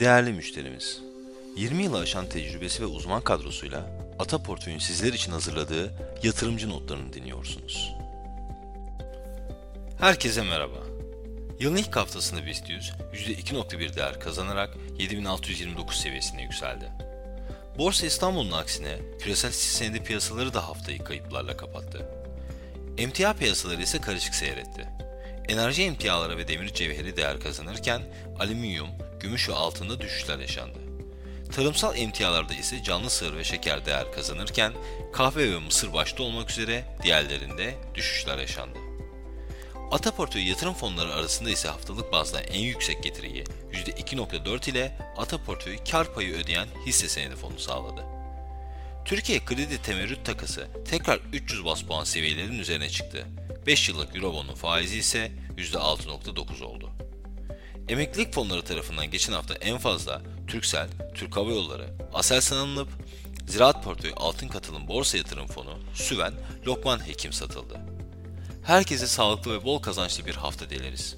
Değerli müşterimiz, 20 yılı aşan tecrübesi ve uzman kadrosuyla Ata Portföy'ün sizler için hazırladığı yatırımcı notlarını dinliyorsunuz. Herkese merhaba. Yılın ilk haftasında BIST 100 %2.1 değer kazanarak 7629 seviyesine yükseldi. Borsa İstanbul'un aksine küresel senedi piyasaları da haftayı kayıplarla kapattı. Emtia piyasaları ise karışık seyretti. Enerji emtiaları ve demir cevheri değer kazanırken alüminyum, gümüş ve altında düşüşler yaşandı. Tarımsal emtialarda ise canlı sığır ve şeker değer kazanırken kahve ve mısır başta olmak üzere diğerlerinde düşüşler yaşandı. Ata portföyü yatırım fonları arasında ise haftalık bazda en yüksek getiriyi %2.4 ile Ata portföyü kar payı ödeyen hisse senedi fonu sağladı. Türkiye kredi temerrüt takası tekrar 300 bas puan seviyelerin üzerine çıktı. 5 yıllık Eurobond'un faizi ise %6.9 oldu. Emeklilik fonları tarafından geçen hafta en fazla Türksel, Türk Hava Yolları, Aselsan alınıp Ziraat Portföyü Altın Katılım Borsa Yatırım Fonu, Süven, Lokman Hekim satıldı. Herkese sağlıklı ve bol kazançlı bir hafta dileriz.